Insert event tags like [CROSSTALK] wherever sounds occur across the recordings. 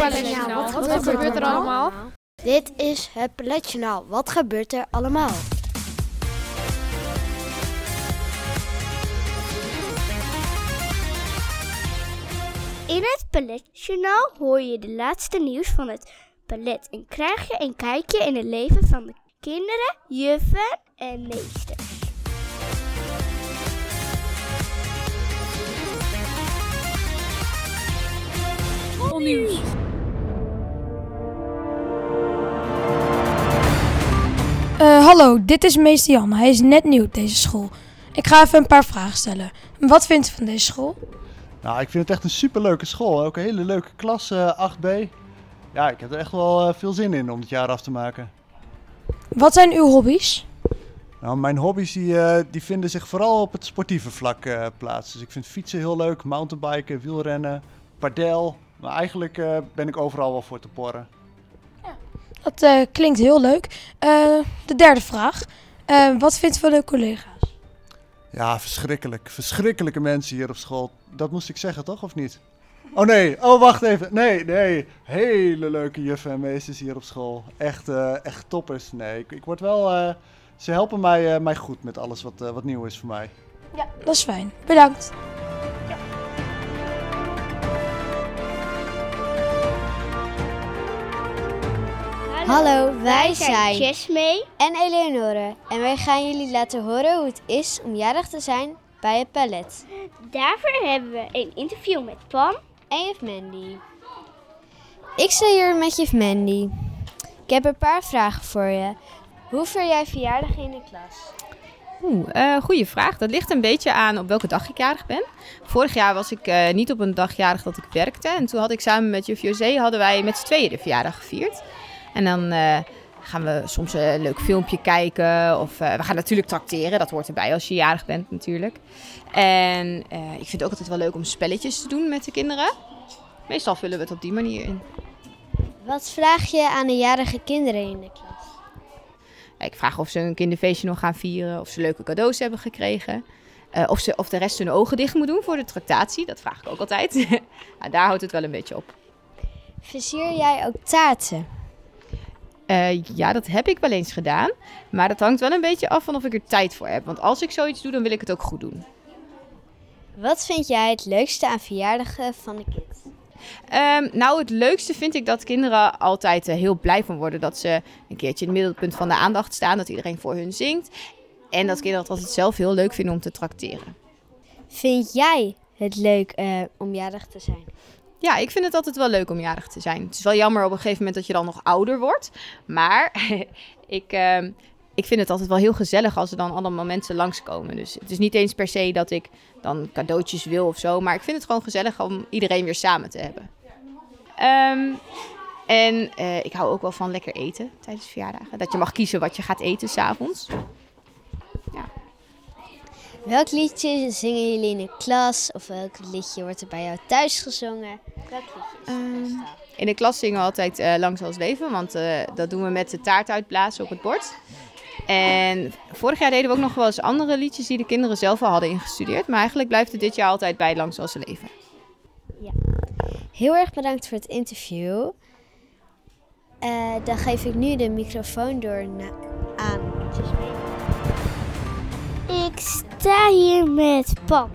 Wat gebeurt er allemaal? Dit is het Paletjournaal. Wat gebeurt er allemaal? In het Paletjournaal hoor je de laatste nieuws van het palet en krijg je een kijkje in het leven van de kinderen, juffen en meesters. Nieuws. Uh, hallo, dit is meester Jan. Hij is net nieuw op deze school. Ik ga even een paar vragen stellen. Wat vindt u van deze school? Nou, ik vind het echt een superleuke school. Ook een hele leuke klas, uh, 8B. Ja, ik heb er echt wel uh, veel zin in om het jaar af te maken. Wat zijn uw hobby's? Nou, mijn hobby's die, die vinden zich vooral op het sportieve vlak plaats. Dus ik vind fietsen heel leuk, mountainbiken, wielrennen, padel. Maar eigenlijk ben ik overal wel voor te porren. Dat klinkt heel leuk. de derde vraag. wat vindt van uw collega's? Ja, verschrikkelijk. Verschrikkelijke mensen hier op school. Dat moest ik zeggen, toch? Of niet? Oh nee, oh wacht even. Nee, nee. Hele leuke juffen en meesters hier op school. Echt, echt toppers. Nee, ik, ik word wel ze helpen mij, uh, mij goed met alles wat, uh, wat nieuw is voor mij. Ja, dat is fijn. Bedankt. Hallo, wij zijn Jesmee en Eleonore. En wij gaan jullie laten horen hoe het is om jarig te zijn bij het palet. Daarvoor hebben we een interview met Pam en juf Mandy. Ik sta hier met juf Mandy. Ik heb een paar vragen voor je. Hoe vier jij verjaardag in de klas? Oeh, uh, goede vraag. Dat ligt een beetje aan op welke dag ik jarig ben. Vorig jaar was ik uh, niet op een dag jarig dat ik werkte. En toen had ik samen met juf José, hadden wij met z'n tweeën de verjaardag gevierd. En dan uh, gaan we soms een leuk filmpje kijken. Of we gaan natuurlijk tracteren. Dat hoort erbij als je jarig bent natuurlijk. En ik vind het ook altijd wel leuk om spelletjes te doen met de kinderen. Meestal vullen we het op die manier in. Wat vraag je aan de jarige kinderen in de klas? Ik vraag of ze een kinderfeestje nog gaan vieren, of ze leuke cadeaus hebben gekregen. Uh, of, ze, of de rest hun ogen dicht moet doen voor de tractatie. Dat vraag ik ook altijd. [LAUGHS] nou, daar houdt het wel een beetje op. Versier jij ook taarten? Uh, ja, dat heb ik wel eens gedaan. Maar dat hangt wel een beetje af van of ik er tijd voor heb. Want als ik zoiets doe, dan wil ik het ook goed doen. Wat vind jij het leukste aan verjaardagen van de kids? Um, nou, het leukste vind ik dat kinderen altijd uh, heel blij van worden. Dat ze een keertje in het middelpunt van de aandacht staan. Dat iedereen voor hun zingt. En dat kinderen het altijd zelf heel leuk vinden om te trakteren. Vind jij het leuk uh, om jarig te zijn? Ja, ik vind het altijd wel leuk om jarig te zijn. Het is wel jammer op een gegeven moment dat je dan nog ouder wordt. Maar [LAUGHS] ik, uh, ik vind het altijd wel heel gezellig als er dan allemaal mensen langskomen. Dus het is niet eens per se dat ik dan cadeautjes wil of zo. Maar ik vind het gewoon gezellig om iedereen weer samen te hebben. Um, en uh, ik hou ook wel van lekker eten tijdens verjaardagen. Dat je mag kiezen wat je gaat eten s'avonds. Ja. Welk liedje zingen jullie in de klas? Of welk liedje wordt er bij jou thuis gezongen? Um, In de klas zingen we altijd uh, Lang zal leven. Want uh, dat doen we met de taart uitblazen op het bord. En vorig jaar deden we ook nog wel eens andere liedjes die de kinderen zelf al hadden ingestudeerd. Maar eigenlijk blijft het dit jaar altijd bij Lang Ze Leven. Ja. Heel erg bedankt voor het interview. Uh, dan geef ik nu de microfoon door aan Ik sta hier met Pam.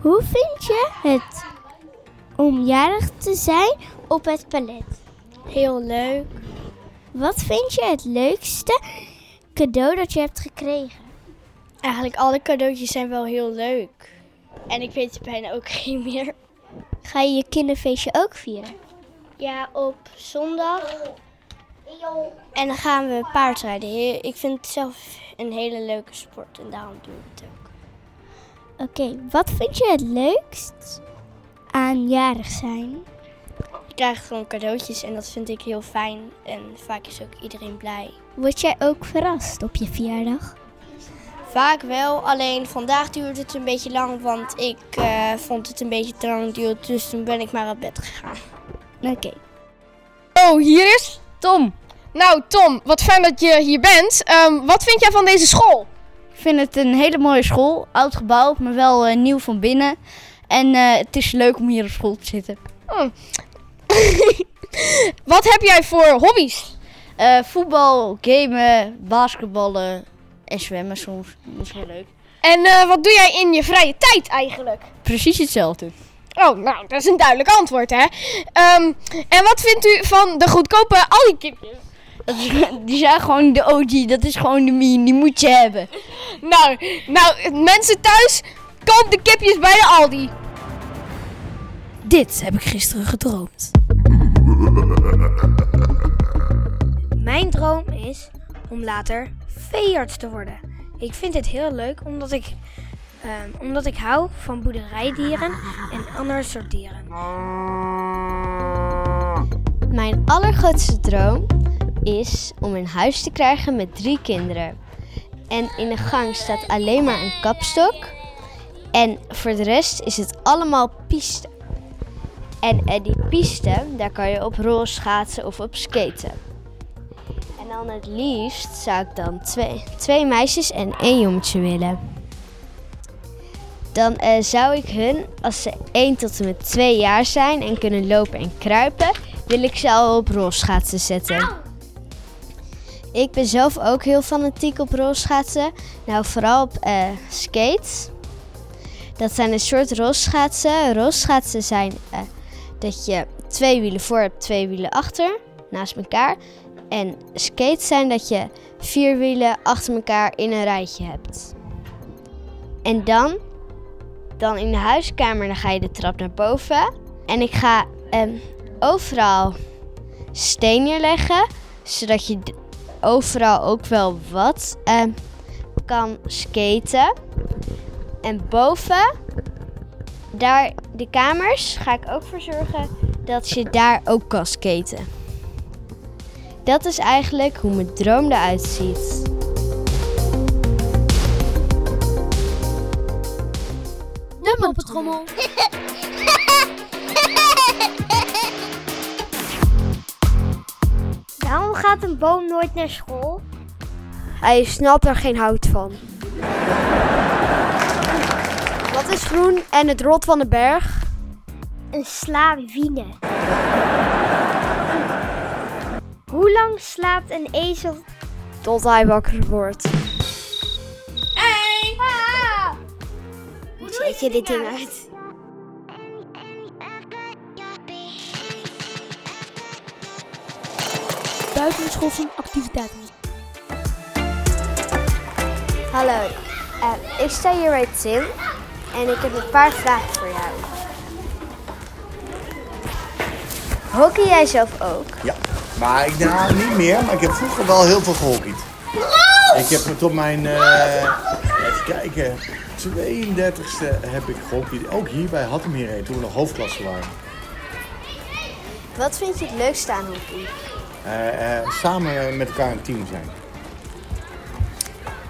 Hoe vind je het om jarig te zijn op het palet? Heel leuk. Wat vind je het leukste cadeau dat je hebt gekregen? Eigenlijk alle cadeautjes zijn wel heel leuk. En ik weet bijna ook [LAUGHS] geen meer. Ga je je kinderfeestje ook vieren? Ja, op zondag. En dan gaan we paardrijden. Ik vind het zelf een hele leuke sport en daarom doen we het ook. Oké, okay, wat vind je het leukst aan jarig zijn? Je krijgt gewoon cadeautjes en dat vind ik heel fijn. En vaak is ook iedereen blij. Word jij ook verrast op je verjaardag? Vaak wel, alleen vandaag duurt het een beetje lang, want ik uh, vond het een beetje te lang. Dus toen ben ik maar op bed gegaan. Oké. Okay. Oh, hier is Tom. Nou, Tom, wat fijn dat je hier bent. Um, wat vind jij van deze school? Ik vind het een hele mooie school. Oud gebouw, maar wel uh, nieuw van binnen. En uh, het is leuk om hier op school te zitten. Hmm. [LAUGHS] Wat heb jij voor hobby's? Eh, voetbal, gamen, basketballen en zwemmen soms. Dat is heel leuk. En eh, wat doe jij in je vrije tijd eigenlijk? Precies hetzelfde. Oh, nou, dat is een duidelijk antwoord, hè? Ehm, en wat vindt u van de goedkope is, die zijn gewoon de OG. Dat is gewoon de meme. Die moet je hebben. Nou, nou, mensen thuis, koop de kipjes bij de Aldi. Dit heb ik gisteren gedroomd. Mijn droom is om later veearts te worden. Ik vind dit heel leuk omdat ik, ehm, omdat ik hou van boerderijdieren en andere soort dieren. Mijn allergrootste droom is om een huis te krijgen met drie kinderen. En in de gang staat alleen maar een kapstok. En voor de rest is het allemaal piste. En eh, die piste, daar kan je op rolschaatsen of op skaten. En dan het liefst zou ik dan twee, twee meisjes en één jongetje willen. Dan eh, zou ik hun, als ze 1 tot en met 2 jaar zijn en kunnen lopen en kruipen, wil ik ze al op rolschaatsen zetten. Ik ben zelf ook heel fanatiek op rolschaatsen. Nou, vooral op eh, skates. Dat zijn een soort rolschaatsen. Rolschaatsen zijn eh, dat je twee wielen voor hebt, twee wielen achter, naast elkaar. En skates zijn dat je vier wielen achter elkaar in een rijtje hebt. En dan, dan in de huiskamer, dan ga je de trap naar boven. En ik ga ehm, overal steen neerleggen, zodat je overal ook wel wat ehm, kan skaten. En boven, daar de kamers, ga ik ook voor zorgen dat je daar ook kan skaten. Dat is eigenlijk hoe mijn droom eruit ziet. De moppetrommel. [LAUGHS] Waarom gaat een boom nooit naar school? Hij snapt er geen hout van. Wat is groen en het rot van de berg? Een slavine. Hoe lang slaapt een ezel? Tot hij wakker wordt. Hoe zet je dit ding uit? Buitenschoolse activiteiten. Hallo, eh, ik sta hier bij Tim en ik heb een paar vragen voor jou. Hockey jij zelf ook? Ja, maar ik nou niet meer, maar ik heb vroeger wel heel veel gehockeyd. Ik heb tot mijn, eh, even kijken, 32e heb ik gehockeyd. Ook hier bij Hattem hierheen, toen we nog hoofdklasse waren. Wat vind je het leukste aan hockey? Eh, eh, samen met elkaar een team zijn.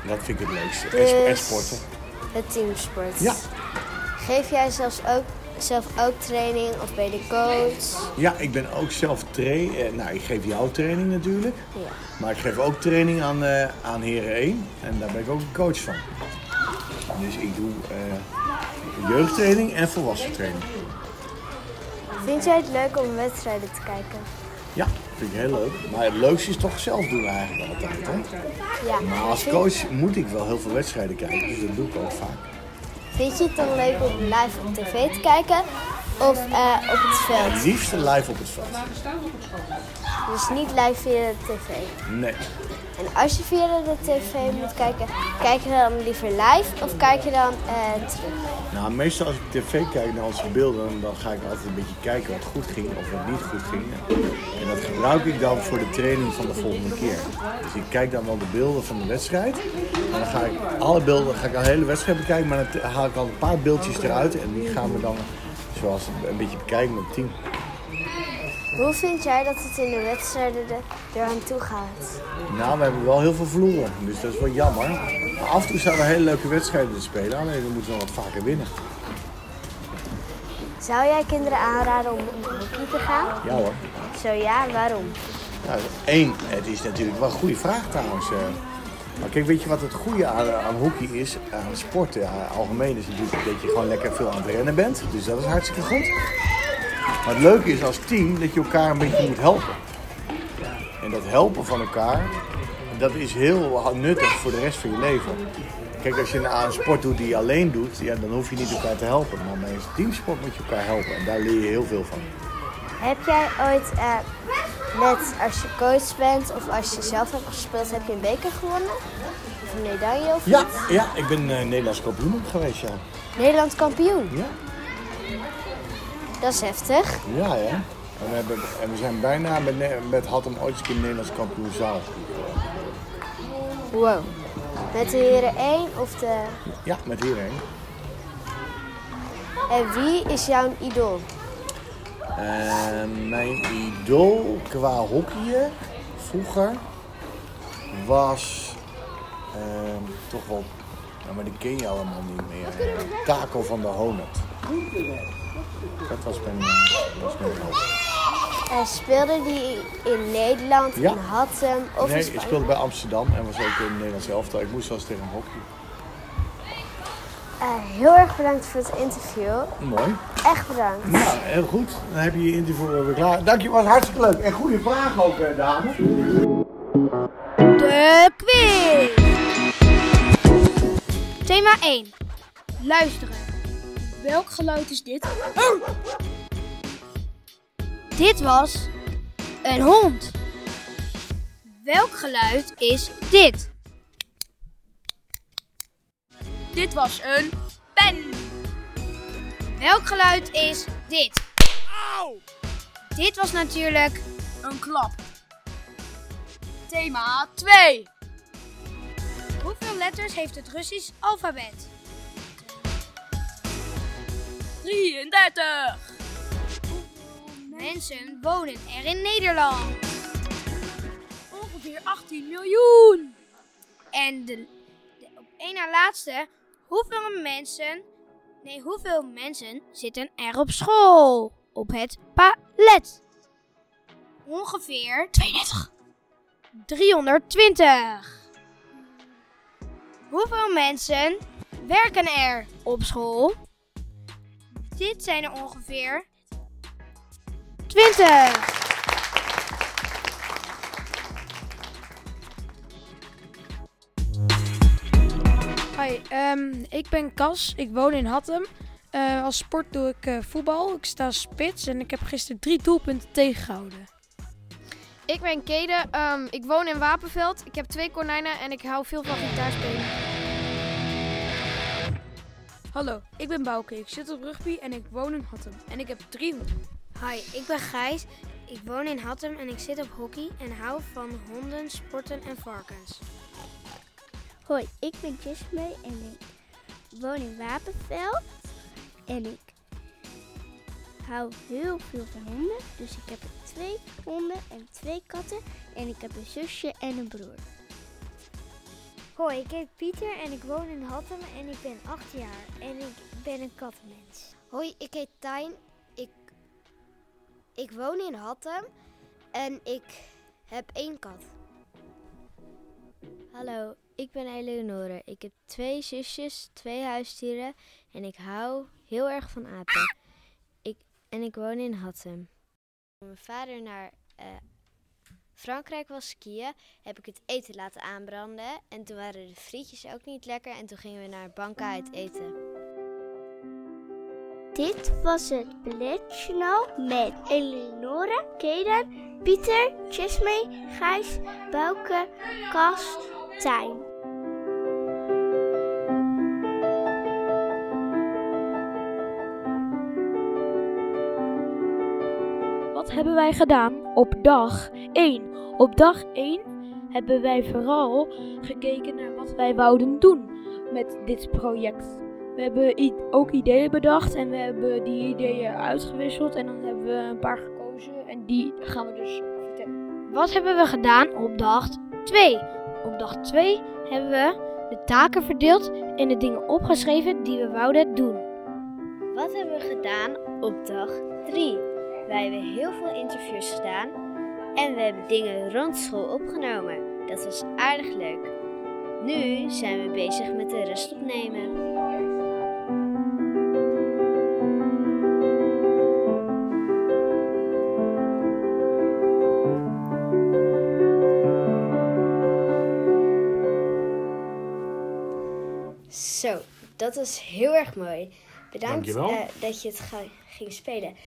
Dat vind ik het leukste. Dus- en sporten. Het teamsport. Ja. Geef jij zelfs ook, zelf ook training of ben je de coach? Ja, ik ben ook zelf trainer. nou, ik geef jou training natuurlijk. Ja. Maar ik geef ook training aan, eh aan Heren 1. En daar ben ik ook een coach van. Dus ik doe eh, jeugdtraining en volwassen training. Vind jij het leuk om wedstrijden te kijken? Ja, vind ik heel leuk. Maar het leukste is toch zelf doen eigenlijk altijd. Hè? Ja. Maar als coach moet ik wel heel veel wedstrijden kijken. Dus dat doe ik ook vaak. Vind je het dan leuk om live op tv te kijken of eh, op het veld? Het liefste live op het veld. Dus niet live via de tv. Nee. En als je via de tv moet kijken, kijk je dan liever live of kijk je dan eh, terug? Nou, meestal als ik tv kijk naar onze beelden, dan ga ik altijd een beetje kijken wat goed ging of wat niet goed ging. En dat gebruik ik dan voor de training van de volgende keer. Dus ik kijk dan wel de beelden van de wedstrijd. En dan ga ik alle beelden, ga ik al de hele wedstrijd bekijken, maar dan haal ik al een paar beeldjes eruit. En die gaan we dan zoals een beetje bekijken met het team. Hoe vind jij dat het in de wedstrijden er, eraan toe gaat? Nou, we hebben wel heel veel verloren, dus dat is wel jammer. Maar af en toe zijn er hele leuke wedstrijden te spelen, alleen we moeten wel wat vaker winnen. Zou jij kinderen aanraden om op hockey te gaan? Ja hoor. Zo ja, waarom? Nou, één, het is natuurlijk wel een goede vraag trouwens. Maar kijk, weet je wat het goede aan, aan hockey is? Aan sport ja, algemeen is natuurlijk dat je gewoon lekker veel aan het rennen bent. Dus dat is hartstikke goed. Maar het leuke is als team dat je elkaar een beetje moet helpen. En dat helpen van elkaar, dat is heel nuttig voor de rest van je leven. Kijk, als je aan een sport doet die je alleen doet, ja, dan hoef je niet elkaar te helpen. Maar bij een teamsport moet je elkaar helpen en daar leer je heel veel van. Heb jij ooit, eh, net als je coach bent of als je zelf hebt gespeeld, heb je een beker gewonnen? Of een medaille of Ja, iets? ja ik ben eh, Nederlands kampioen geweest, ja. Nederland kampioen. Ja, Dat is heftig. ja. ja. En, we hebben, en we zijn bijna met, met Hattem ooit een keer Nederlands kampioen zaal. Wow. Met de heren 1 of de... Ja, met hierheen. En wie is jouw idool? En mijn idool qua hockeyen vroeger was ehm, toch wel, ja, maar die ken je allemaal niet meer. Taco van der Honert. Dat was mijn, was mijn speelde die in Nederland, Ja. in Hattem of Nee, ik speelde bij Amsterdam en was ook in het Nederlands elftal. Ik moest wel eens tegen hem hockey. Eh, heel erg bedankt voor het interview. Mooi. Echt bedankt. Nou, heel goed. Dan heb je je interview weer klaar. Dank je, was hartstikke leuk. En goede vraag ook, eh, dames. De quiz. Thema 1. Luisteren. Welk geluid is dit? Dit was een hond. Welk geluid is dit? Dit was een pen. Welk geluid is dit? Dit was natuurlijk een klap. Thema 2. Hoeveel letters heeft het Russisch alfabet? 33. Hoeveel mensen wonen er in Nederland? Ongeveer 18 miljoen. En de, de op één na laatste, hoeveel mensen, nee, hoeveel mensen zitten er op school? Op het palet? Ongeveer 32. 320. Hoeveel mensen werken er op school? Dit zijn er ongeveer 20. Hoi, ehm, ik ben Cas. Ik woon in Hattem. Eh, als sport doe ik eh, voetbal. Ik sta spits en ik heb gisteren drie doelpunten tegengehouden. Ik ben Kede, ehm, ik woon in Wapenveld. Ik heb twee konijnen en ik hou veel van gitaarspelen. Hallo, ik ben Bouke. Ik zit op rugby en ik woon in Hattem. En ik heb drie honden. Hi, ik ben Gijs. Ik woon in Hattem en ik zit op hockey en hou van honden, sporten en varkens. Hoi, ik ben Jesme en ik woon in Wapenveld. En ik hou heel veel van honden. Dus ik heb twee honden en twee katten. En ik heb een zusje en een broer. Hoi, ik heet Pieter en ik woon in Hattem en ik ben 8 jaar en ik ben een kattenmens. Hoi, ik heet Tijn. Ik, ik woon in Hattem en ik heb één kat. Hallo, ik ben Eleonore. Ik heb twee zusjes, twee huisdieren en ik hou heel erg van apen. Ik, en ik woon in Hattem. Toen mijn vader naar eh, Frankrijk was skiën, heb ik het eten laten aanbranden. En toen waren de frietjes ook niet lekker en toen gingen we naar Banka uit eten. Dit was het Balletjournaal met Eleonore, Keden, Pieter, Jesme, Gijs, Bouke, Kas, Tijn. Wat hebben wij gedaan op dag 1? Op dag 1 hebben wij vooral gekeken naar wat wij wouden doen met dit project. We hebben ook ideeën bedacht en we hebben die ideeën uitgewisseld en dan hebben we een paar gekozen en die gaan we dus vertellen. Wat hebben we gedaan op dag 2? Op dag 2 hebben we de taken verdeeld en de dingen opgeschreven die we wouden doen. Wat hebben we gedaan op dag 3? Wij hebben heel veel interviews gedaan en we hebben dingen rond school opgenomen. Dat was aardig leuk. Nu zijn we bezig met de rest opnemen. Zo, dat was heel erg mooi. Bedankt eh, dat je het ging spelen.